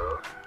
you.